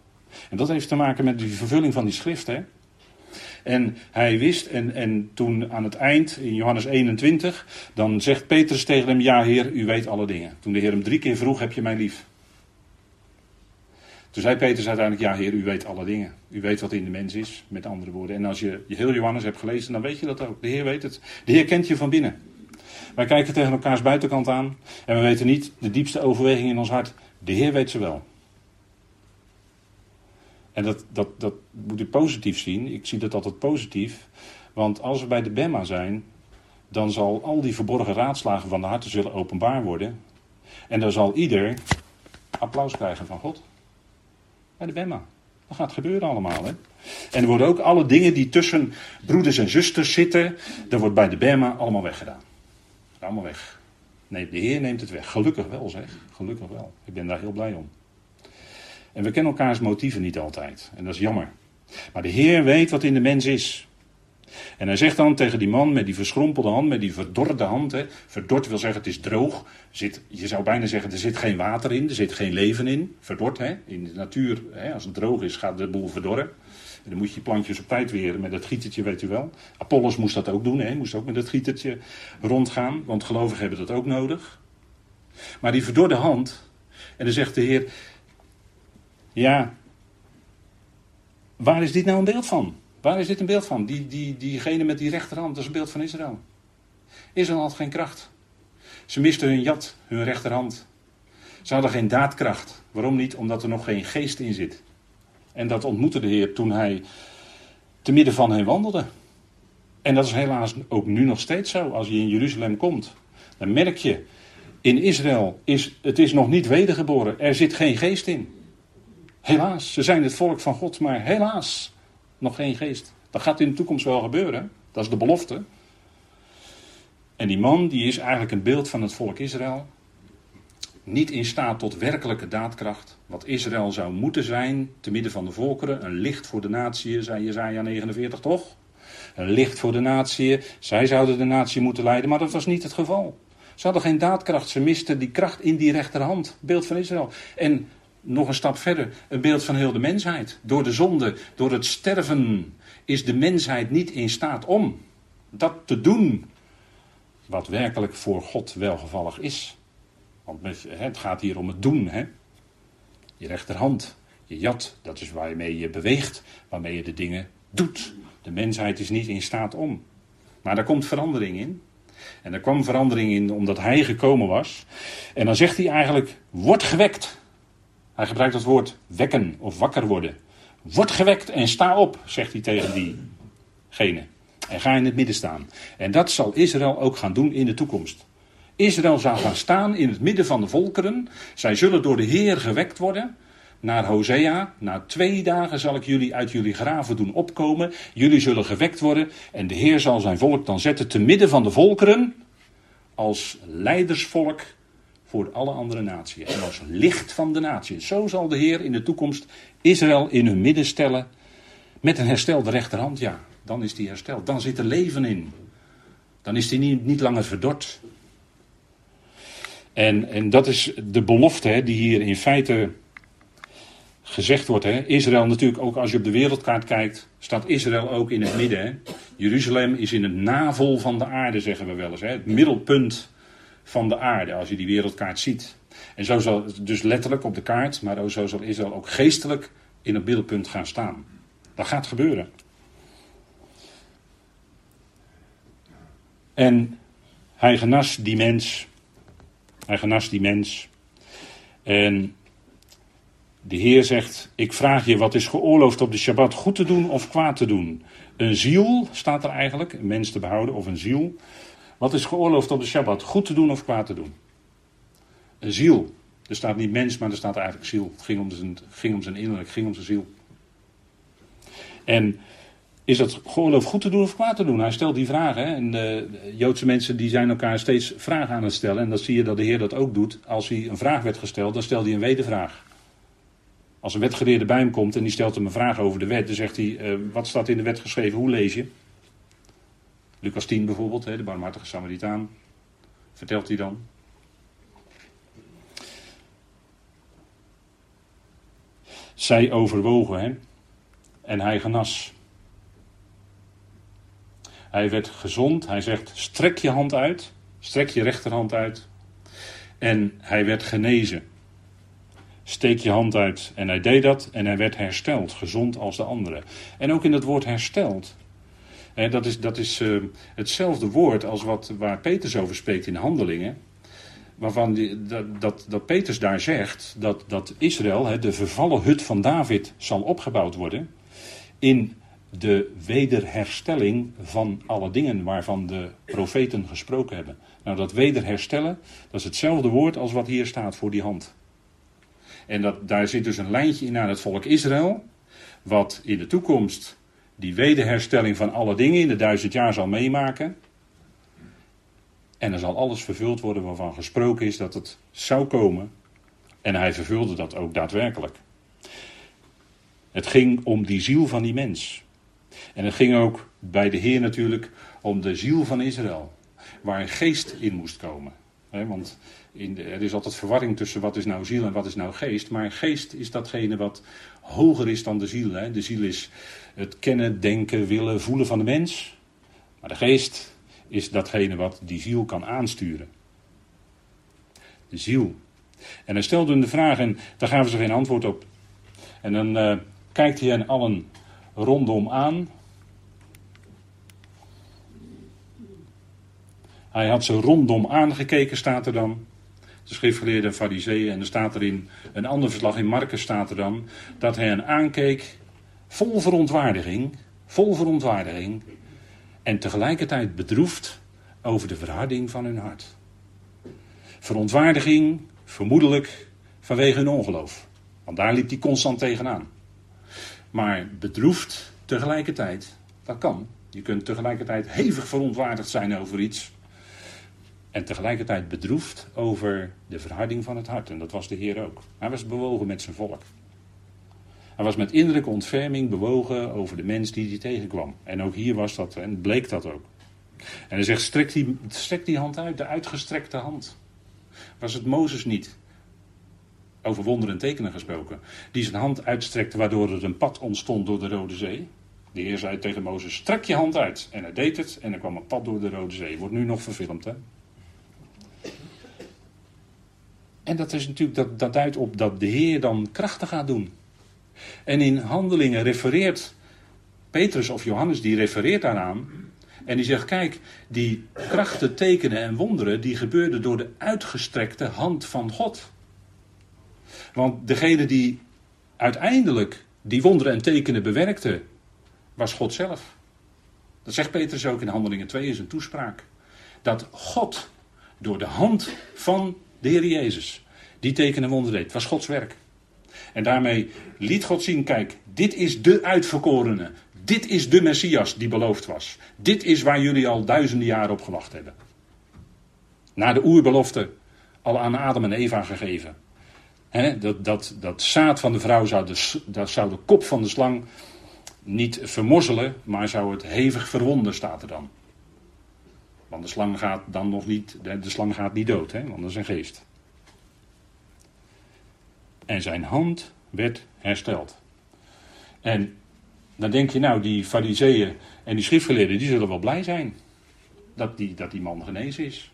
En dat heeft te maken met de vervulling van die schrift. Hè? En hij wist, en, en toen aan het eind, in Johannes 21, dan zegt Petrus tegen hem: Ja, Heer, u weet alle dingen. Toen de Heer hem drie keer vroeg: Heb je mij lief? Toen zei Petrus uiteindelijk, ja heer, u weet alle dingen. U weet wat in de mens is, met andere woorden. En als je heel Johannes hebt gelezen, dan weet je dat ook. De Heer weet het. De Heer kent je van binnen. Wij kijken tegen elkaars buitenkant aan en we weten niet de diepste overweging in ons hart. De Heer weet ze wel. En dat, dat, dat moet u positief zien. Ik zie dat altijd positief. Want als we bij de Bemma zijn, dan zal al die verborgen raadslagen van de harten zullen openbaar worden. En dan zal ieder applaus krijgen van God. Bij de Bemma. Dat gaat gebeuren allemaal. Hè? En er worden ook alle dingen die tussen broeders en zusters zitten, dat wordt bij de Bema allemaal weggedaan. Allemaal weg. Nee, de Heer neemt het weg. Gelukkig wel zeg. Gelukkig wel. Ik ben daar heel blij om. En we kennen elkaars motieven niet altijd. En dat is jammer. Maar de Heer weet wat in de mens is. En hij zegt dan tegen die man met die verschrompelde hand, met die verdorde hand. Hè, verdord wil zeggen het is droog. Zit, je zou bijna zeggen er zit geen water in, er zit geen leven in. Verdord, hè. In de natuur, hè, als het droog is, gaat de boel verdorren. En dan moet je plantjes op tijd weer met het gietertje, weet u wel. Apollos moest dat ook doen, hè. moest ook met het gietertje rondgaan. Want gelovigen hebben dat ook nodig. Maar die verdorde hand. En dan zegt de Heer. Ja, waar is dit nou een beeld van? Waar is dit een beeld van? Die, die, diegene met die rechterhand, dat is een beeld van Israël. Israël had geen kracht. Ze misten hun jat, hun rechterhand. Ze hadden geen daadkracht. Waarom niet? Omdat er nog geen geest in zit. En dat ontmoette de Heer toen hij te midden van hen wandelde. En dat is helaas ook nu nog steeds zo. Als je in Jeruzalem komt, dan merk je, in Israël is het is nog niet wedergeboren. Er zit geen geest in. Helaas, ze zijn het volk van God, maar helaas nog geen geest. Dat gaat in de toekomst wel gebeuren. Dat is de belofte. En die man die is eigenlijk een beeld van het volk Israël. Niet in staat tot werkelijke daadkracht. Wat Israël zou moeten zijn, te midden van de volkeren. Een licht voor de natie, zei Jezaja 49 toch? Een licht voor de natie. Zij zouden de natie moeten leiden, maar dat was niet het geval. Ze hadden geen daadkracht. Ze misten die kracht in die rechterhand. Beeld van Israël. En nog een stap verder, een beeld van heel de mensheid. Door de zonde, door het sterven, is de mensheid niet in staat om dat te doen wat werkelijk voor God welgevallig is. Want het gaat hier om het doen. Hè? Je rechterhand, je jat, dat is waarmee je beweegt, waarmee je de dingen doet. De mensheid is niet in staat om. Maar daar komt verandering in. En er kwam verandering in omdat hij gekomen was. En dan zegt hij eigenlijk: word gewekt. Hij gebruikt het woord wekken of wakker worden. Word gewekt en sta op, zegt hij tegen diegene. En ga in het midden staan. En dat zal Israël ook gaan doen in de toekomst. Israël zal gaan staan in het midden van de volkeren. Zij zullen door de Heer gewekt worden. naar Hosea. Na twee dagen zal ik jullie uit jullie graven doen opkomen. Jullie zullen gewekt worden. En de Heer zal zijn volk dan zetten te midden van de volkeren. Als leidersvolk voor alle andere naties. En als licht van de naties. Zo zal de Heer in de toekomst Israël in hun midden stellen. Met een herstelde rechterhand, ja. Dan is die hersteld. Dan zit er leven in. Dan is die niet, niet langer verdord. En, en dat is de belofte hè, die hier in feite gezegd wordt. Hè. Israël natuurlijk, ook als je op de wereldkaart kijkt, staat Israël ook in het midden. Hè. Jeruzalem is in het navel van de aarde, zeggen we wel eens. Hè. Het middelpunt van de aarde, als je die wereldkaart ziet. En zo zal, dus letterlijk op de kaart, maar zo zal Israël ook geestelijk in het middelpunt gaan staan. Dat gaat gebeuren. En hij genas die mens. Hij genas die mens. En de Heer zegt: Ik vraag je, wat is geoorloofd op de Shabbat? Goed te doen of kwaad te doen? Een ziel staat er eigenlijk, een mens te behouden of een ziel. Wat is geoorloofd op de Shabbat? Goed te doen of kwaad te doen? Een ziel. Er staat niet mens, maar er staat eigenlijk ziel. Het ging om zijn, ging om innerlijk, ging om zijn ziel. En is dat geloof goed te doen of kwaad te doen? Hij stelt die. Hè? En de, Joodse mensen die zijn elkaar steeds vragen aan het stellen. En dan zie je dat de Heer dat ook doet. Als hij een vraag werd gesteld, dan stelt hij een wedervraag. Als een wetgeleerde bij hem komt en die stelt hem een vraag over de wet, dan zegt hij: uh, Wat staat in de wet geschreven? Hoe lees je? Lucas 10 bijvoorbeeld, de barmhartige Samaritaan. Vertelt hij dan. Zij overwogen hem en hij genas. Hij werd gezond. Hij zegt: strek je hand uit. Strek je rechterhand uit. En hij werd genezen. Steek je hand uit. En hij deed dat en hij werd hersteld. Gezond als de anderen. En ook in het woord hersteld. Dat is, dat is uh, hetzelfde woord als wat, waar Peters over spreekt in handelingen. Waarvan die, dat, dat, Peters daar zegt dat, dat Israël, de vervallen hut van David, zal opgebouwd worden. In de wederherstelling van alle dingen waarvan de profeten gesproken hebben. Nou, dat wederherstellen, dat is hetzelfde woord als wat hier staat voor die hand. En dat, daar zit dus een lijntje in naar het volk Israël, wat in de toekomst die wederherstelling van alle dingen in de duizend jaar zal meemaken. En er zal alles vervuld worden waarvan gesproken is dat het zou komen. En hij vervulde dat ook daadwerkelijk. Het ging om die ziel van die mens. En het ging ook bij de Heer natuurlijk om de ziel van Israël, waar een geest in moest komen. want er is altijd verwarring tussen wat is nou ziel en wat is nou geest. Maar geest is datgene wat hoger is dan de ziel. De ziel is het kennen, denken, willen, voelen van de mens. Maar de geest is datgene wat die ziel kan aansturen. De ziel. En hij stelde hem de vraag en daar gaven ze geen antwoord op. En dan uh, kijkt hij hen allen rondom aan. Hij had ze rondom aangekeken, staat er dan. De schriftgeleerde fariseeën. En er staat er in een ander verslag in Marcus staat er dan. Dat hij hen aankeek vol verontwaardiging. Vol verontwaardiging. En tegelijkertijd bedroefd over de verharding van hun hart. Verontwaardiging, vermoedelijk vanwege hun ongeloof. Want daar liep hij constant tegenaan. Maar bedroefd tegelijkertijd, dat kan. Je kunt tegelijkertijd hevig verontwaardigd zijn over iets. En tegelijkertijd bedroefd over de verharding van het hart. En dat was de Heer ook. Hij was bewogen met zijn volk. Hij was met innerlijke ontferming bewogen over de mens die hij tegenkwam. En ook hier was dat, en bleek dat ook. En hij zegt: strek die, strek die hand uit, de uitgestrekte hand. Was het Mozes niet? Over wonderen en tekenen gesproken. Die zijn hand uitstrekte, waardoor er een pad ontstond door de Rode Zee. De Heer zei tegen Mozes: strek je hand uit. En hij deed het en er kwam een pad door de Rode Zee. Wordt nu nog verfilmd, hè? En dat is natuurlijk, dat, dat duidt op dat de Heer dan krachten gaat doen. En in handelingen refereert Petrus of Johannes, die refereert daaraan. En die zegt, kijk, die krachten, tekenen en wonderen, die gebeurden door de uitgestrekte hand van God. Want degene die uiteindelijk die wonderen en tekenen bewerkte, was God zelf. Dat zegt Petrus ook in Handelingen 2 in zijn toespraak. Dat God door de hand van de Heer Jezus die tekenen en wonderen deed, was Gods werk. En daarmee liet God zien, kijk, dit is de uitverkorene. Dit is de Messias die beloofd was. Dit is waar jullie al duizenden jaren op gewacht hebben. Na de oerbelofte al aan Adam en Eva gegeven. dat, dat, dat zaad van de vrouw zou de, dat zou de kop van de slang niet vermorzelen, maar zou het hevig verwonden, staat er dan. Want de slang gaat dan nog niet, de, slang gaat niet dood, hè, want dat is een geest. En zijn hand werd hersteld. En dan denk je, nou, die fariseeën en die schriftgeleerden, die zullen wel blij zijn. Dat die, dat die man genezen is.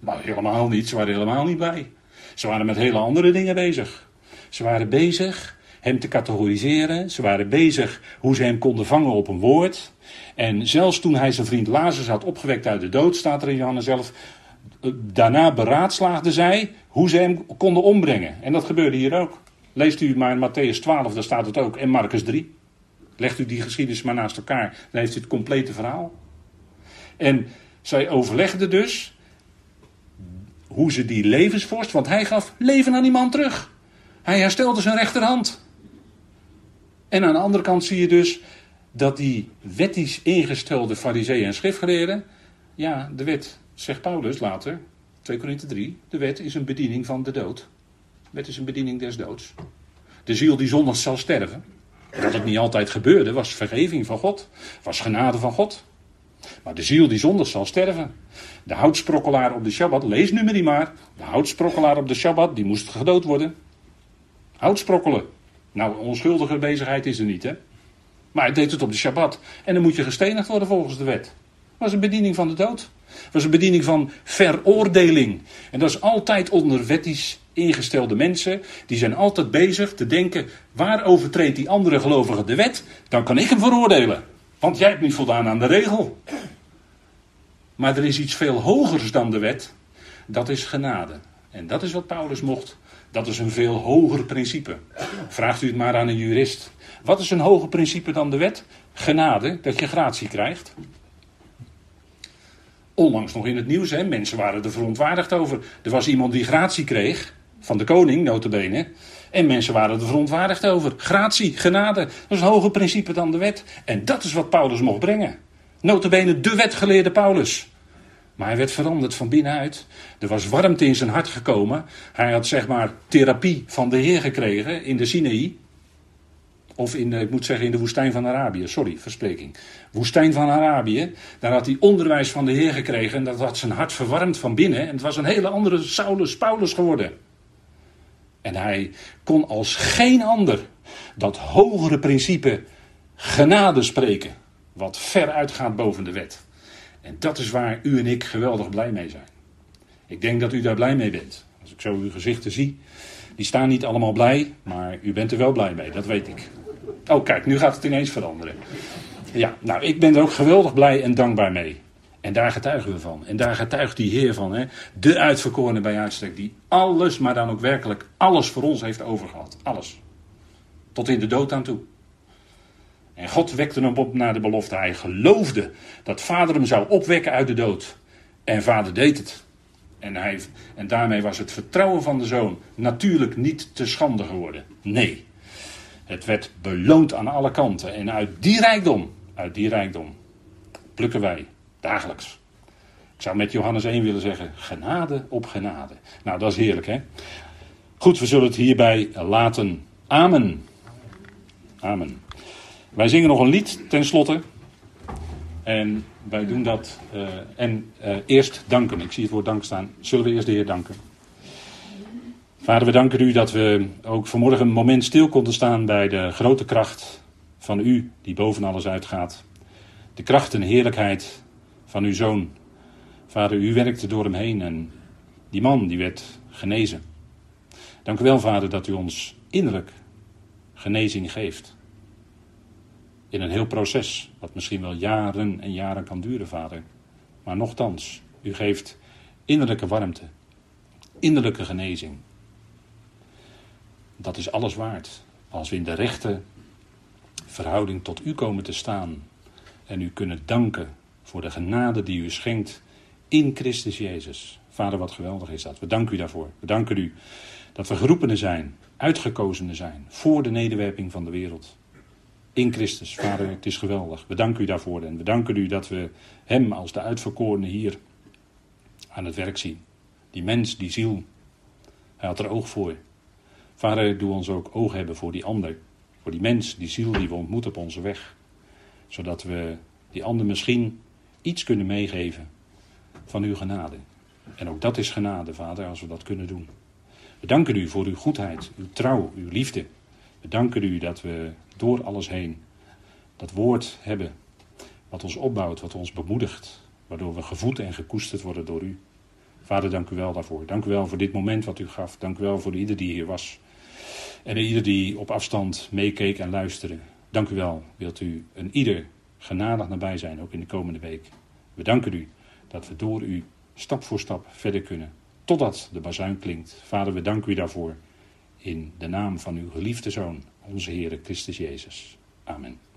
Maar helemaal niet, ze waren helemaal niet blij. Ze waren met hele andere dingen bezig. Ze waren bezig hem te categoriseren. Ze waren bezig hoe ze hem konden vangen op een woord. En zelfs toen hij zijn vriend Lazarus had opgewekt uit de dood, staat er in Johannes zelf. Daarna beraadslaagden zij hoe ze hem konden ombrengen. En dat gebeurde hier ook. Leest u maar in Matthäus 12, daar staat het ook. En Marcus 3. Legt u die geschiedenis maar naast elkaar. Dan heeft u het complete verhaal. En zij overlegden dus hoe ze die levensvorst, want hij gaf leven aan die man terug. Hij herstelde zijn rechterhand. En aan de andere kant zie je dus dat die wettisch ingestelde fariseeën en schriftgeleerden, ja, de wet, zegt Paulus later, 2 Korinthe 3, de wet is een bediening van de dood. De wet is een bediening des doods. De ziel die zondag zal sterven. Dat het niet altijd gebeurde, was vergeving van God, was genade van God. Maar de ziel die zondag zal sterven. De houtsprokkelaar op de Shabbat, lees nu maar die maar. De houtsprokkelaar op de Shabbat, die moest gedood worden. Houtsprokkelen. Nou, onschuldige bezigheid is er niet, hè? Maar hij deed het op de Shabbat. En dan moet je gestenigd worden volgens de wet. Was een bediening van de dood. Dat was een bediening van veroordeling. En dat is altijd onder wettisch ingestelde mensen. Die zijn altijd bezig te denken: waar overtreedt die andere gelovige de wet? Dan kan ik hem veroordelen. Want jij hebt niet voldaan aan de regel. Maar er is iets veel hogers dan de wet. Dat is genade. En dat is wat Paulus mocht dat is een veel hoger principe. Vraagt u het maar aan een jurist. Wat is een hoger principe dan de wet? Genade, dat je gratie krijgt. Onlangs nog in het nieuws, hè? mensen waren er verontwaardigd over. Er was iemand die gratie kreeg, van de koning, notabene. En mensen waren er verontwaardigd over. Gratie, genade, dat is een hoger principe dan de wet. En dat is wat Paulus mocht brengen. Notabene de wetgeleerde Paulus. Maar hij werd veranderd van binnenuit. Er was warmte in zijn hart gekomen. Hij had zeg maar therapie van de Heer gekregen in de Sinaï. Of in, ik moet zeggen in de woestijn van Arabië. Sorry, verspreking. Woestijn van Arabië. Daar had hij onderwijs van de Heer gekregen. En dat had zijn hart verwarmd van binnen. En het was een hele andere Saulus, Paulus geworden. En hij kon als geen ander dat hogere principe genade spreken. Wat ver uitgaat boven de wet. En dat is waar u en ik geweldig blij mee zijn. Ik denk dat u daar blij mee bent. Als ik zo uw gezichten zie, die staan niet allemaal blij, maar u bent er wel blij mee, dat weet ik. Oh, kijk, nu gaat het ineens veranderen. Ja, nou, ik ben er ook geweldig blij en dankbaar mee. En daar getuigen we van. En daar getuigt die Heer van. Hè? De uitverkorene bij uitstek. Die alles, maar dan ook werkelijk alles voor ons heeft overgehad. Alles. Tot in de dood aan toe. En God wekte hem op naar de belofte. Hij geloofde dat vader hem zou opwekken uit de dood. En vader deed het. En, hij, en daarmee was het vertrouwen van de zoon natuurlijk niet te schande geworden. Nee. Het werd beloond aan alle kanten. En uit die rijkdom, uit die rijkdom, plukken wij dagelijks. Ik zou met Johannes 1 willen zeggen: genade op genade. Nou, dat is heerlijk, hè? Goed, we zullen het hierbij laten. Amen. Amen. Wij zingen nog een lied tenslotte. En wij doen dat. Uh, en uh, eerst danken. Ik zie het woord dank staan. Zullen we eerst de Heer danken? Vader, we danken u dat we ook vanmorgen een moment stil konden staan bij de grote kracht van u, die boven alles uitgaat. De kracht en heerlijkheid van uw zoon. Vader, u werkte door hem heen en die man die werd genezen. Dank u wel, Vader, dat u ons innerlijk genezing geeft in een heel proces, wat misschien wel jaren en jaren kan duren, vader. Maar nochtans, u geeft innerlijke warmte, innerlijke genezing. Dat is alles waard als we in de rechte verhouding tot u komen te staan en u kunnen danken voor de genade die u schenkt in Christus Jezus. Vader, wat geweldig is dat. We danken u daarvoor. We danken u dat we geroepenen zijn uitgekozenen zijn voor de nederwerping van de wereld. In Christus, Vader, het is geweldig. We danken u daarvoor en we danken u dat we Hem als de uitverkorene hier aan het werk zien. Die mens, die ziel, hij had er oog voor. Vader, doe ons ook oog hebben voor die ander. Voor die mens, die ziel die we ontmoeten op onze weg. Zodat we die ander misschien iets kunnen meegeven van uw genade. En ook dat is genade, Vader, als we dat kunnen doen. We danken u voor uw goedheid, uw trouw, uw liefde. We danken u dat we door alles heen dat woord hebben wat ons opbouwt, wat ons bemoedigt, waardoor we gevoed en gekoesterd worden door u. Vader, dank u wel daarvoor. Dank u wel voor dit moment wat u gaf. Dank u wel voor ieder die hier was. En ieder die op afstand meekeek en luisterde. Dank u wel. Wilt u een ieder genadig nabij zijn, ook in de komende week. We danken u dat we door u stap voor stap verder kunnen. Totdat de bazuin klinkt. Vader, we danken u daarvoor. In de naam van uw geliefde Zoon, onze Heer Christus Jezus. Amen.